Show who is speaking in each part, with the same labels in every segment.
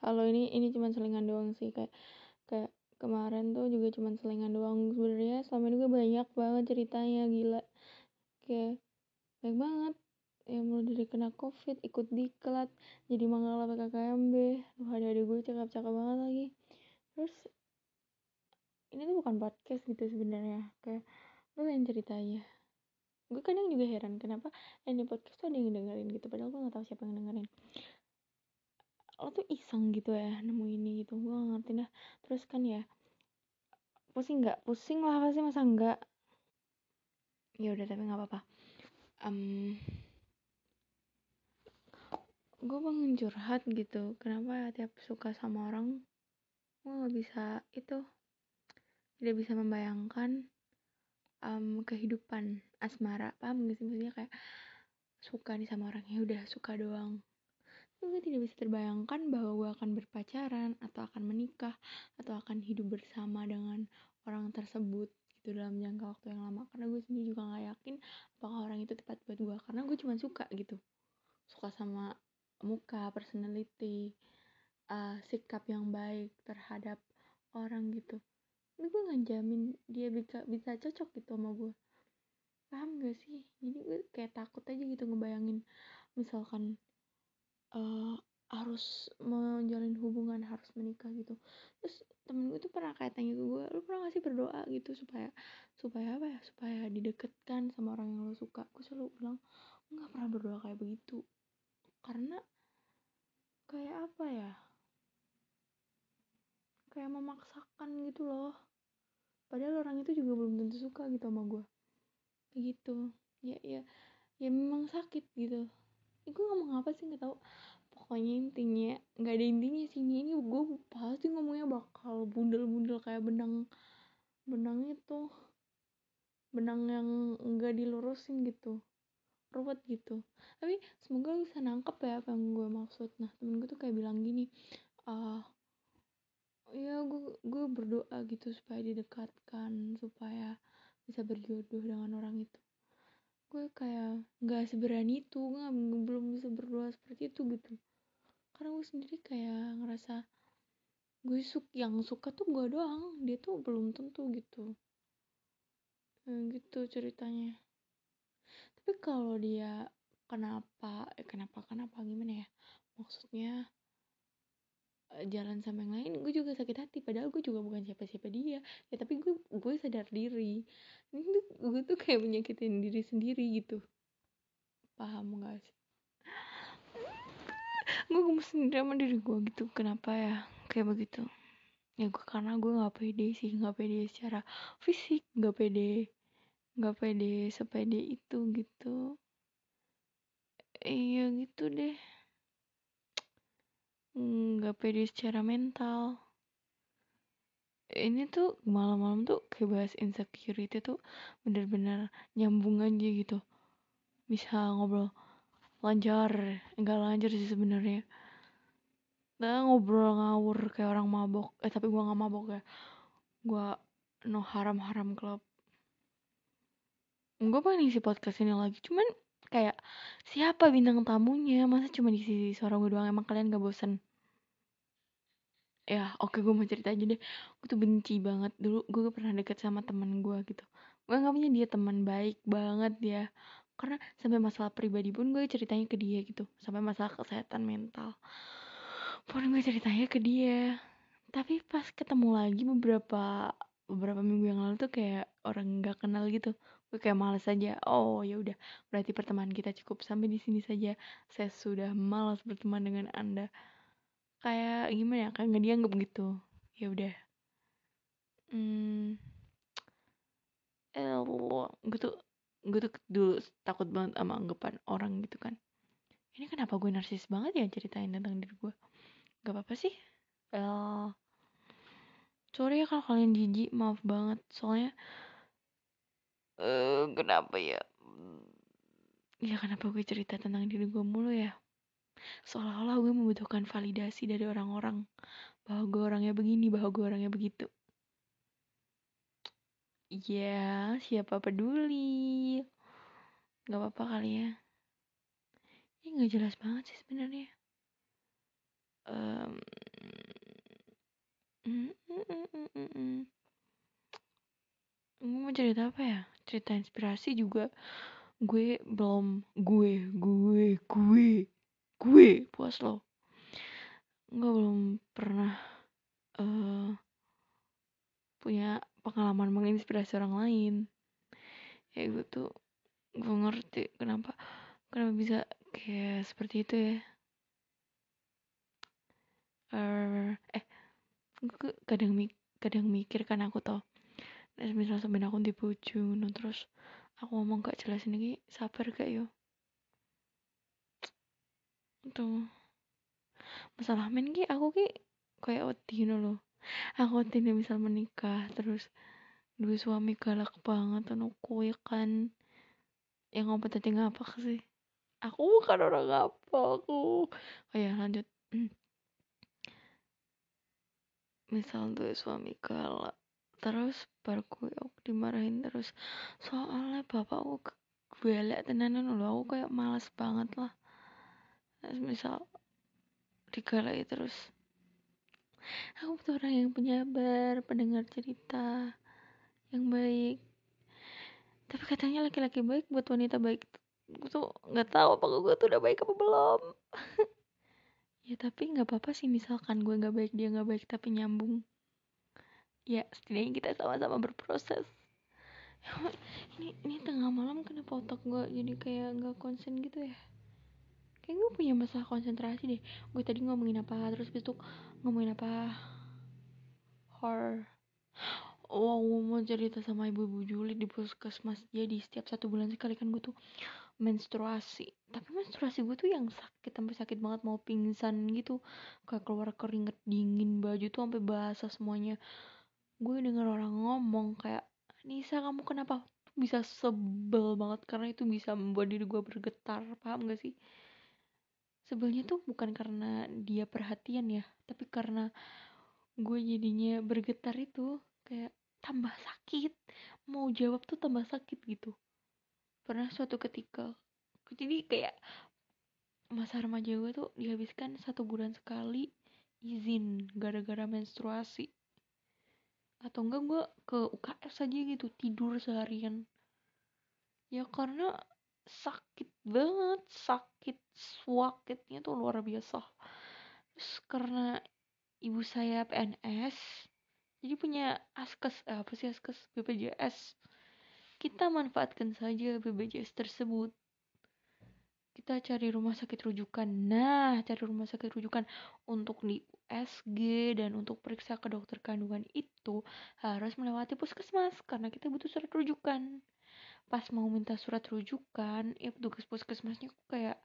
Speaker 1: kalau ini ini cuma selingan doang sih kayak kayak kemarin tuh juga cuma selingan doang. Sebenarnya selama ini gue banyak banget ceritanya gila. Kayak banyak banget yang mulai dari kena covid ikut diklat jadi manggala PKKMB Duh, ada ada gue cakep-cakep banget lagi. Terus ini tuh bukan podcast gitu sebenarnya. Kayak lo yang cerita aja. Gue kadang juga heran kenapa ini podcast tuh ada yang dengerin gitu padahal gue gak tahu siapa yang dengerin lo tuh iseng gitu ya nemu ini gitu gue gak ngerti dah. Terus kan ya pusing nggak? Pusing lah pasti masa enggak ya udah tapi nggak apa-apa. Um, gue pengen curhat gitu. Kenapa ya tiap suka sama orang gue nggak bisa itu tidak bisa membayangkan um, kehidupan asmara. Paham gak sih? Maksudnya kayak suka nih sama orang ya udah suka doang gue tidak bisa terbayangkan bahwa gue akan berpacaran atau akan menikah atau akan hidup bersama dengan orang tersebut gitu dalam jangka waktu yang lama. Karena gue sendiri juga nggak yakin apakah orang itu tepat buat gue. Karena gue cuma suka gitu. Suka sama muka personality uh, sikap yang baik terhadap orang gitu. Ini gue nggak jamin dia bisa bisa cocok gitu sama gue. Paham gak sih? Jadi gue kayak takut aja gitu ngebayangin misalkan uh, harus menjalin hubungan harus menikah gitu. Terus temen gue tuh pernah kayak tanya ke gue lu pernah gak sih berdoa gitu supaya supaya apa ya supaya dideketkan sama orang yang lo suka? Gue selalu bilang nggak pernah berdoa kayak begitu. Karena kayak apa ya? Kayak memaksakan gitu loh. Padahal orang itu juga belum tentu suka gitu sama gue gitu. Ya ya ya memang sakit gitu eh, gue ngomong apa sih? Nggak tahu. Pokoknya intinya nggak ada intinya sih. Ini gue pasti ngomongnya bakal bundel-bundel kayak benang benang itu. Benang yang enggak dilurusin gitu. Ruwet gitu. Tapi semoga bisa nangkep ya apa yang gue maksud. Nah temen gue tuh kayak bilang gini ah uh, ya gue gue berdoa gitu supaya didekatkan supaya bisa berjodoh dengan orang itu gue kayak nggak seberani itu gue belum bisa berdoa seperti itu gitu. Karena gue sendiri kayak ngerasa gue suka yang suka tuh gue doang dia tuh belum tentu gitu. Hmm, gitu ceritanya. Tapi kalau dia kenapa eh, kenapa kenapa gimana ya? Maksudnya jalan sama yang lain gue juga sakit hati. Padahal gue juga bukan siapa-siapa dia. Ya tapi gue gue sadar diri. Ini tuh gue tuh kayak menyakitin diri sendiri gitu. Paham gak sih? Gue gemes sendiri sama diri gue gitu. Kenapa ya? Kayak begitu. Ya gue karena gue nggak pede sih. Nggak pede secara fisik. Nggak pede nggak pede sepede itu gitu. Iya gitu deh nggak pede secara mental. Ini tuh malam-malam tuh kayak bahas insecurity tuh bener-bener nyambung aja gitu. Bisa ngobrol lancar enggak lancar sih sebenarnya. Nah, ngobrol ngawur kayak orang mabok. Eh tapi gua nggak mabok ya. Gua no haram haram club. Gue pengen isi podcast ini lagi. Cuman kayak siapa bintang tamunya? Masa cuma di sisi suara gue doang? Emang kalian gak bosen ya oke gue mau cerita aja deh. Gue tuh benci banget dulu gue pernah deket sama temen gue gitu. Gue nganggapnya dia teman baik banget ya karena sampai masalah pribadi pun gue ceritanya ke dia gitu. Sampai masalah kesehatan mental pun gue ceritanya ke dia. Tapi pas ketemu lagi beberapa beberapa minggu yang lalu tuh kayak orang nggak kenal gitu. Gue kayak males aja oh ya udah berarti pertemanan kita cukup sampai di sini saja. Saya sudah malas berteman dengan anda kayak gimana ya kayak nggak dianggap gitu. Ya udah. Hmm eh gue tuh gue tuh dulu takut banget sama anggapan orang gitu kan. Ini kenapa gue narsis banget ya ceritain tentang diri gue gak apa-apa sih. Eh sorry ya kalau kalian jijik maaf banget. Soalnya eh uh, kenapa ya? Ya kenapa gue cerita tentang diri gue mulu ya seolah-olah gue membutuhkan validasi dari orang-orang. Bahwa gue orangnya begini bahwa gue orangnya begitu. Ya siapa peduli? Nggak apa-apa kali ya. Ini nggak jelas banget sih sebenarnya. Um, mm, mm, mm, mm, mm, mm. Gue mau cerita apa ya? Cerita inspirasi juga. Gue belum gue gue gue gue puas lo gue belum pernah uh, punya pengalaman menginspirasi orang lain. Ya gue tuh gue ngerti kenapa kenapa bisa kayak seperti itu ya. Uh, eh gue kadang mik kadang mikir kan aku tau nah, misal sampe aku di no, terus aku ngomong gak jelas ini sabar gak yo tuh masalah men ki aku ki kayak wedi loh. Aku wedi misal menikah terus dua suami galak banget anakku ya kan. Yang ngomong tadi ngapa sih. Aku bukan orang apa aku. Oh ya lanjut. Misal tuh suami galak terus baru gue aku dimarahin terus. Soalnya bapak aku gue tenanan loh. Aku kayak males banget lah misal digalai terus. Aku butuh orang yang penyabar pendengar cerita yang baik. Tapi katanya laki-laki baik buat wanita baik. Gue tuh nggak tahu apakah gue tuh udah baik apa belum. Ya tapi nggak apa-apa sih misalkan gue nggak baik dia nggak baik tapi nyambung. Ya setidaknya kita sama-sama berproses. Ini ini tengah malam kenapa otak gue jadi kayak nggak konsen gitu ya kayak gue punya masalah konsentrasi deh. Gue tadi ngomongin apa terus besok ngomongin apa? Horror. Wow mau cerita sama ibu-ibu Juli di puskesmas. Jadi setiap satu bulan sekali kan gue tuh menstruasi. Tapi menstruasi gue tuh yang sakit sampai sakit banget mau pingsan gitu. Kayak keluar keringet dingin baju tuh sampai basah semuanya. Gue denger orang ngomong kayak Nisa kamu kenapa? Bisa sebel banget karena itu bisa membuat diri gue bergetar. Paham gak sih sebelnya tuh bukan karena dia perhatian ya tapi karena gue jadinya bergetar itu kayak tambah sakit. Mau jawab tuh tambah sakit gitu. Pernah suatu ketika jadi kayak masa remaja gue tuh dihabiskan satu bulan sekali izin gara-gara menstruasi. Atau enggak gue ke UKS aja gitu tidur seharian. Ya karena sakit banget sakit sakitnya tuh luar biasa. Terus karena ibu saya PNS jadi punya askes eh, apa sih askes? BPJS kita manfaatkan saja BPJS tersebut. Kita cari rumah sakit rujukan. Nah cari rumah sakit rujukan. Untuk di USG dan untuk periksa ke dokter kandungan itu harus melewati puskesmas karena kita butuh surat rujukan pas mau minta surat rujukan ya petugas puskesmasnya kayak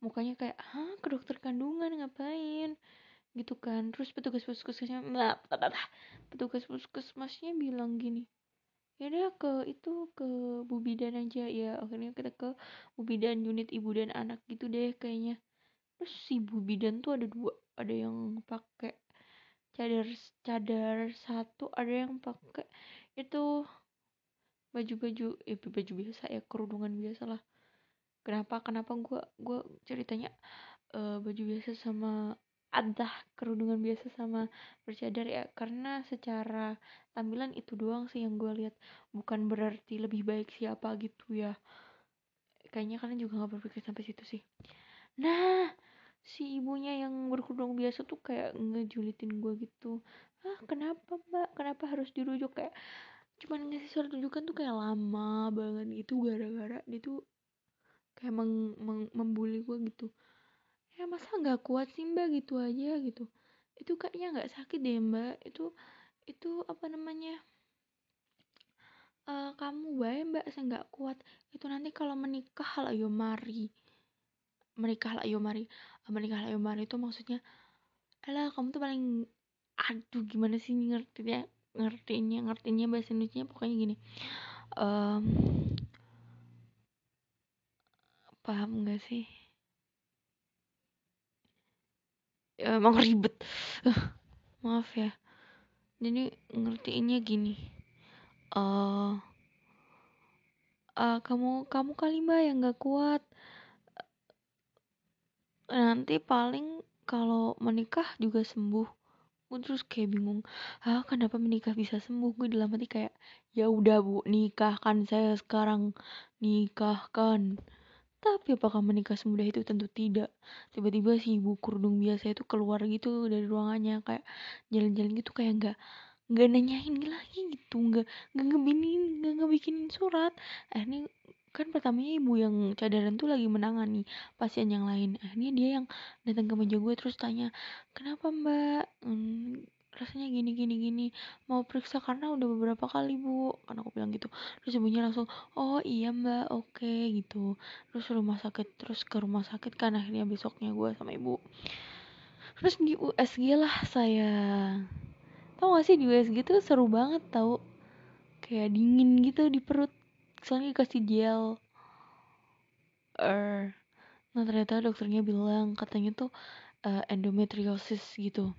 Speaker 1: mukanya kayak hah ke dokter kandungan ngapain? Gitu kan. Terus petugas puskesmasnya petugas puskesmasnya bilang gini ya udah ke itu ke Bu Bidan aja. Ya akhirnya kita ke Bu Bidan unit ibu dan anak gitu deh kayaknya. Terus si Bu Bidan tuh ada dua ada yang pakai cadar cadar satu ada yang pakai itu baju-baju eh baju biasa ya kerudungan biasa lah. Kenapa kenapa gue gue ceritanya uh, baju biasa sama ada kerudungan biasa sama bercadar ya karena secara tampilan itu doang sih yang gue lihat. Bukan berarti lebih baik siapa gitu ya. Kayaknya kalian juga nggak berpikir sampai situ sih. Nah si ibunya yang berkerudung biasa tuh kayak ngejulitin gue gitu. Ah kenapa mbak? Kenapa harus dirujuk? Kayak cuman ngasih surat rujukan tuh kayak lama banget gitu gara-gara dia tuh kayak meng, meng, membuli gue gitu. Ya masa nggak kuat sih mbak? Gitu aja gitu. Itu kayaknya nggak sakit deh mbak. Itu itu apa namanya? Uh, kamu baik mbak saya nggak kuat. Itu nanti kalau menikah lah yo mari. Menikah lah yo mari. Menikah lah yo mari itu maksudnya alah kamu tuh paling aduh gimana sih ngertinya ngertinya ngertinya bahasa Indonesia pokoknya gini. Um, paham gak sih? Emang ribet. Maaf ya. Jadi ngertiinnya gini. Uh, uh, kamu kamu kali mbak yang nggak kuat. Nanti paling kalau menikah juga sembuh gue terus kayak bingung ah kenapa menikah bisa sembuh? Gue dalam hati kayak ya udah bu nikahkan saya sekarang nikahkan. Tapi apakah menikah semudah itu? Tentu tidak. Tiba-tiba si ibu kerudung biasa itu keluar gitu dari ruangannya kayak jalan-jalan gitu kayak nggak nggak nanyain lagi gitu nggak nggak ngebinin nggak ngebikinin surat. Akhirnya kan pertamanya ibu yang cadaran tuh lagi menangani pasien yang lain. Akhirnya dia yang datang ke meja gue terus tanya kenapa mbak? Hmm, rasanya gini gini gini. Mau periksa karena udah beberapa kali bu. Kan aku bilang gitu. Terus ibunya langsung oh iya mbak oke okay, gitu. Terus rumah sakit terus ke rumah sakit kan akhirnya besoknya gue sama ibu. Terus di USG lah saya tau gak sih di USG tuh seru banget tau. Kayak dingin gitu di perut soalnya dikasih gel. Er nah ternyata dokternya bilang katanya tuh uh, endometriosis gitu.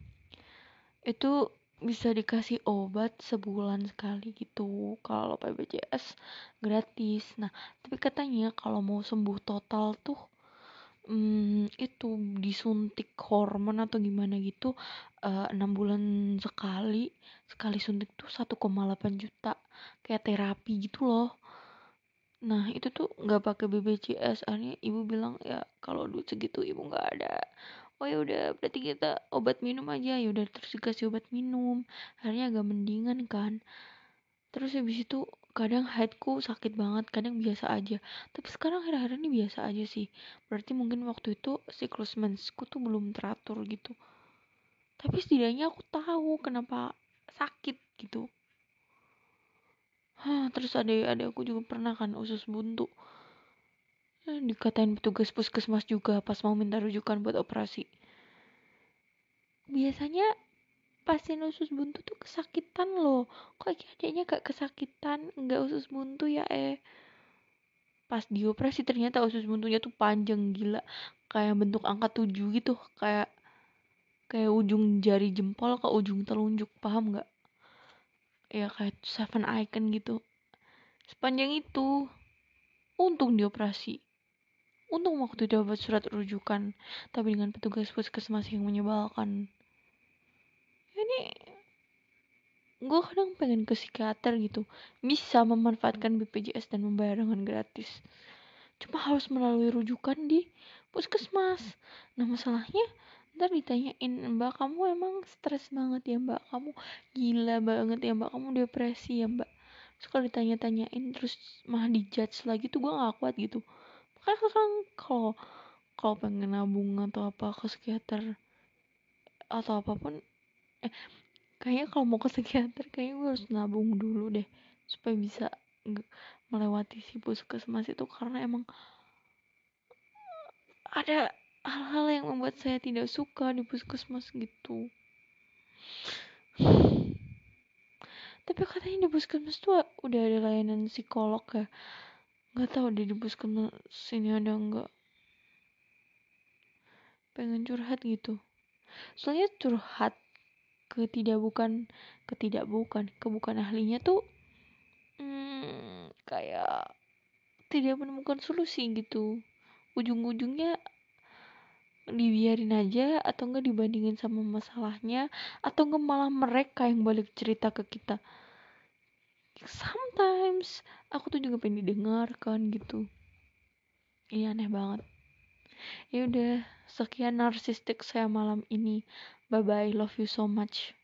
Speaker 1: Itu bisa dikasih obat sebulan sekali gitu kalau PBJS gratis. Nah tapi katanya kalau mau sembuh total tuh hmm, itu disuntik hormon atau gimana gitu eh, enam uh, bulan sekali sekali suntik tuh 1,8 juta. Kayak terapi gitu loh nah itu tuh nggak pakai BPJS akhirnya ibu bilang ya kalau duit segitu ibu nggak ada. Oh ya udah berarti kita obat minum aja. Ya udah terus dikasih obat minum. Akhirnya agak mendingan kan. Terus habis itu kadang headku sakit banget kadang biasa aja. Tapi sekarang akhir-akhir ini biasa aja sih. Berarti mungkin waktu itu siklus mensku tuh belum teratur gitu. Tapi setidaknya aku tahu kenapa sakit gitu Hah, terus ada ada aku juga pernah kan usus buntu. Eh, dikatain petugas puskesmas juga pas mau minta rujukan buat operasi. Biasanya pasien usus buntu tuh kesakitan loh. Kok adiknya gak kesakitan, nggak usus buntu ya eh. Pas dioperasi ternyata usus buntunya tuh panjang gila. Kayak bentuk angka tujuh gitu. Kayak kayak ujung jari jempol ke ujung telunjuk. Paham nggak? Ya kayak seven icon gitu. Sepanjang itu untung dioperasi. Untung waktu dapat surat rujukan tapi dengan petugas puskesmas yang menyebalkan. Ini gue kadang pengen ke psikiater gitu bisa memanfaatkan BPJS dan membayar dengan gratis. Cuma harus melalui rujukan di puskesmas. Nah masalahnya ntar ditanyain mbak kamu emang stres banget ya mbak? Kamu gila banget ya mbak? Kamu depresi ya mbak? Kalau ditanya-tanyain terus malah dijudge lagi tuh gue gak kuat gitu. Makanya kan kalau kalau pengen nabung atau apa ke psikiater atau apa pun eh kayaknya kalau mau ke psikiater kayaknya gue harus nabung dulu deh supaya bisa melewati si puskesmas itu karena emang ada hal-hal yang membuat saya tidak suka di puskesmas gitu. Tapi katanya di puskesmas tuh udah ada layanan psikolog ya. Nggak tahu deh di puskesmas sini ada nggak. Pengen curhat gitu. Soalnya curhat ke tidak bukan ke tidak bukan ke bukan ahlinya tuh hmm, kayak tidak menemukan solusi gitu. Ujung-ujungnya dibiarin aja atau enggak dibandingin sama masalahnya atau enggak malah mereka yang balik cerita ke kita. Sometimes aku tuh juga pengen didengarkan gitu. Ini aneh banget. Ya udah sekian narsistik saya malam ini. Bye bye love you so much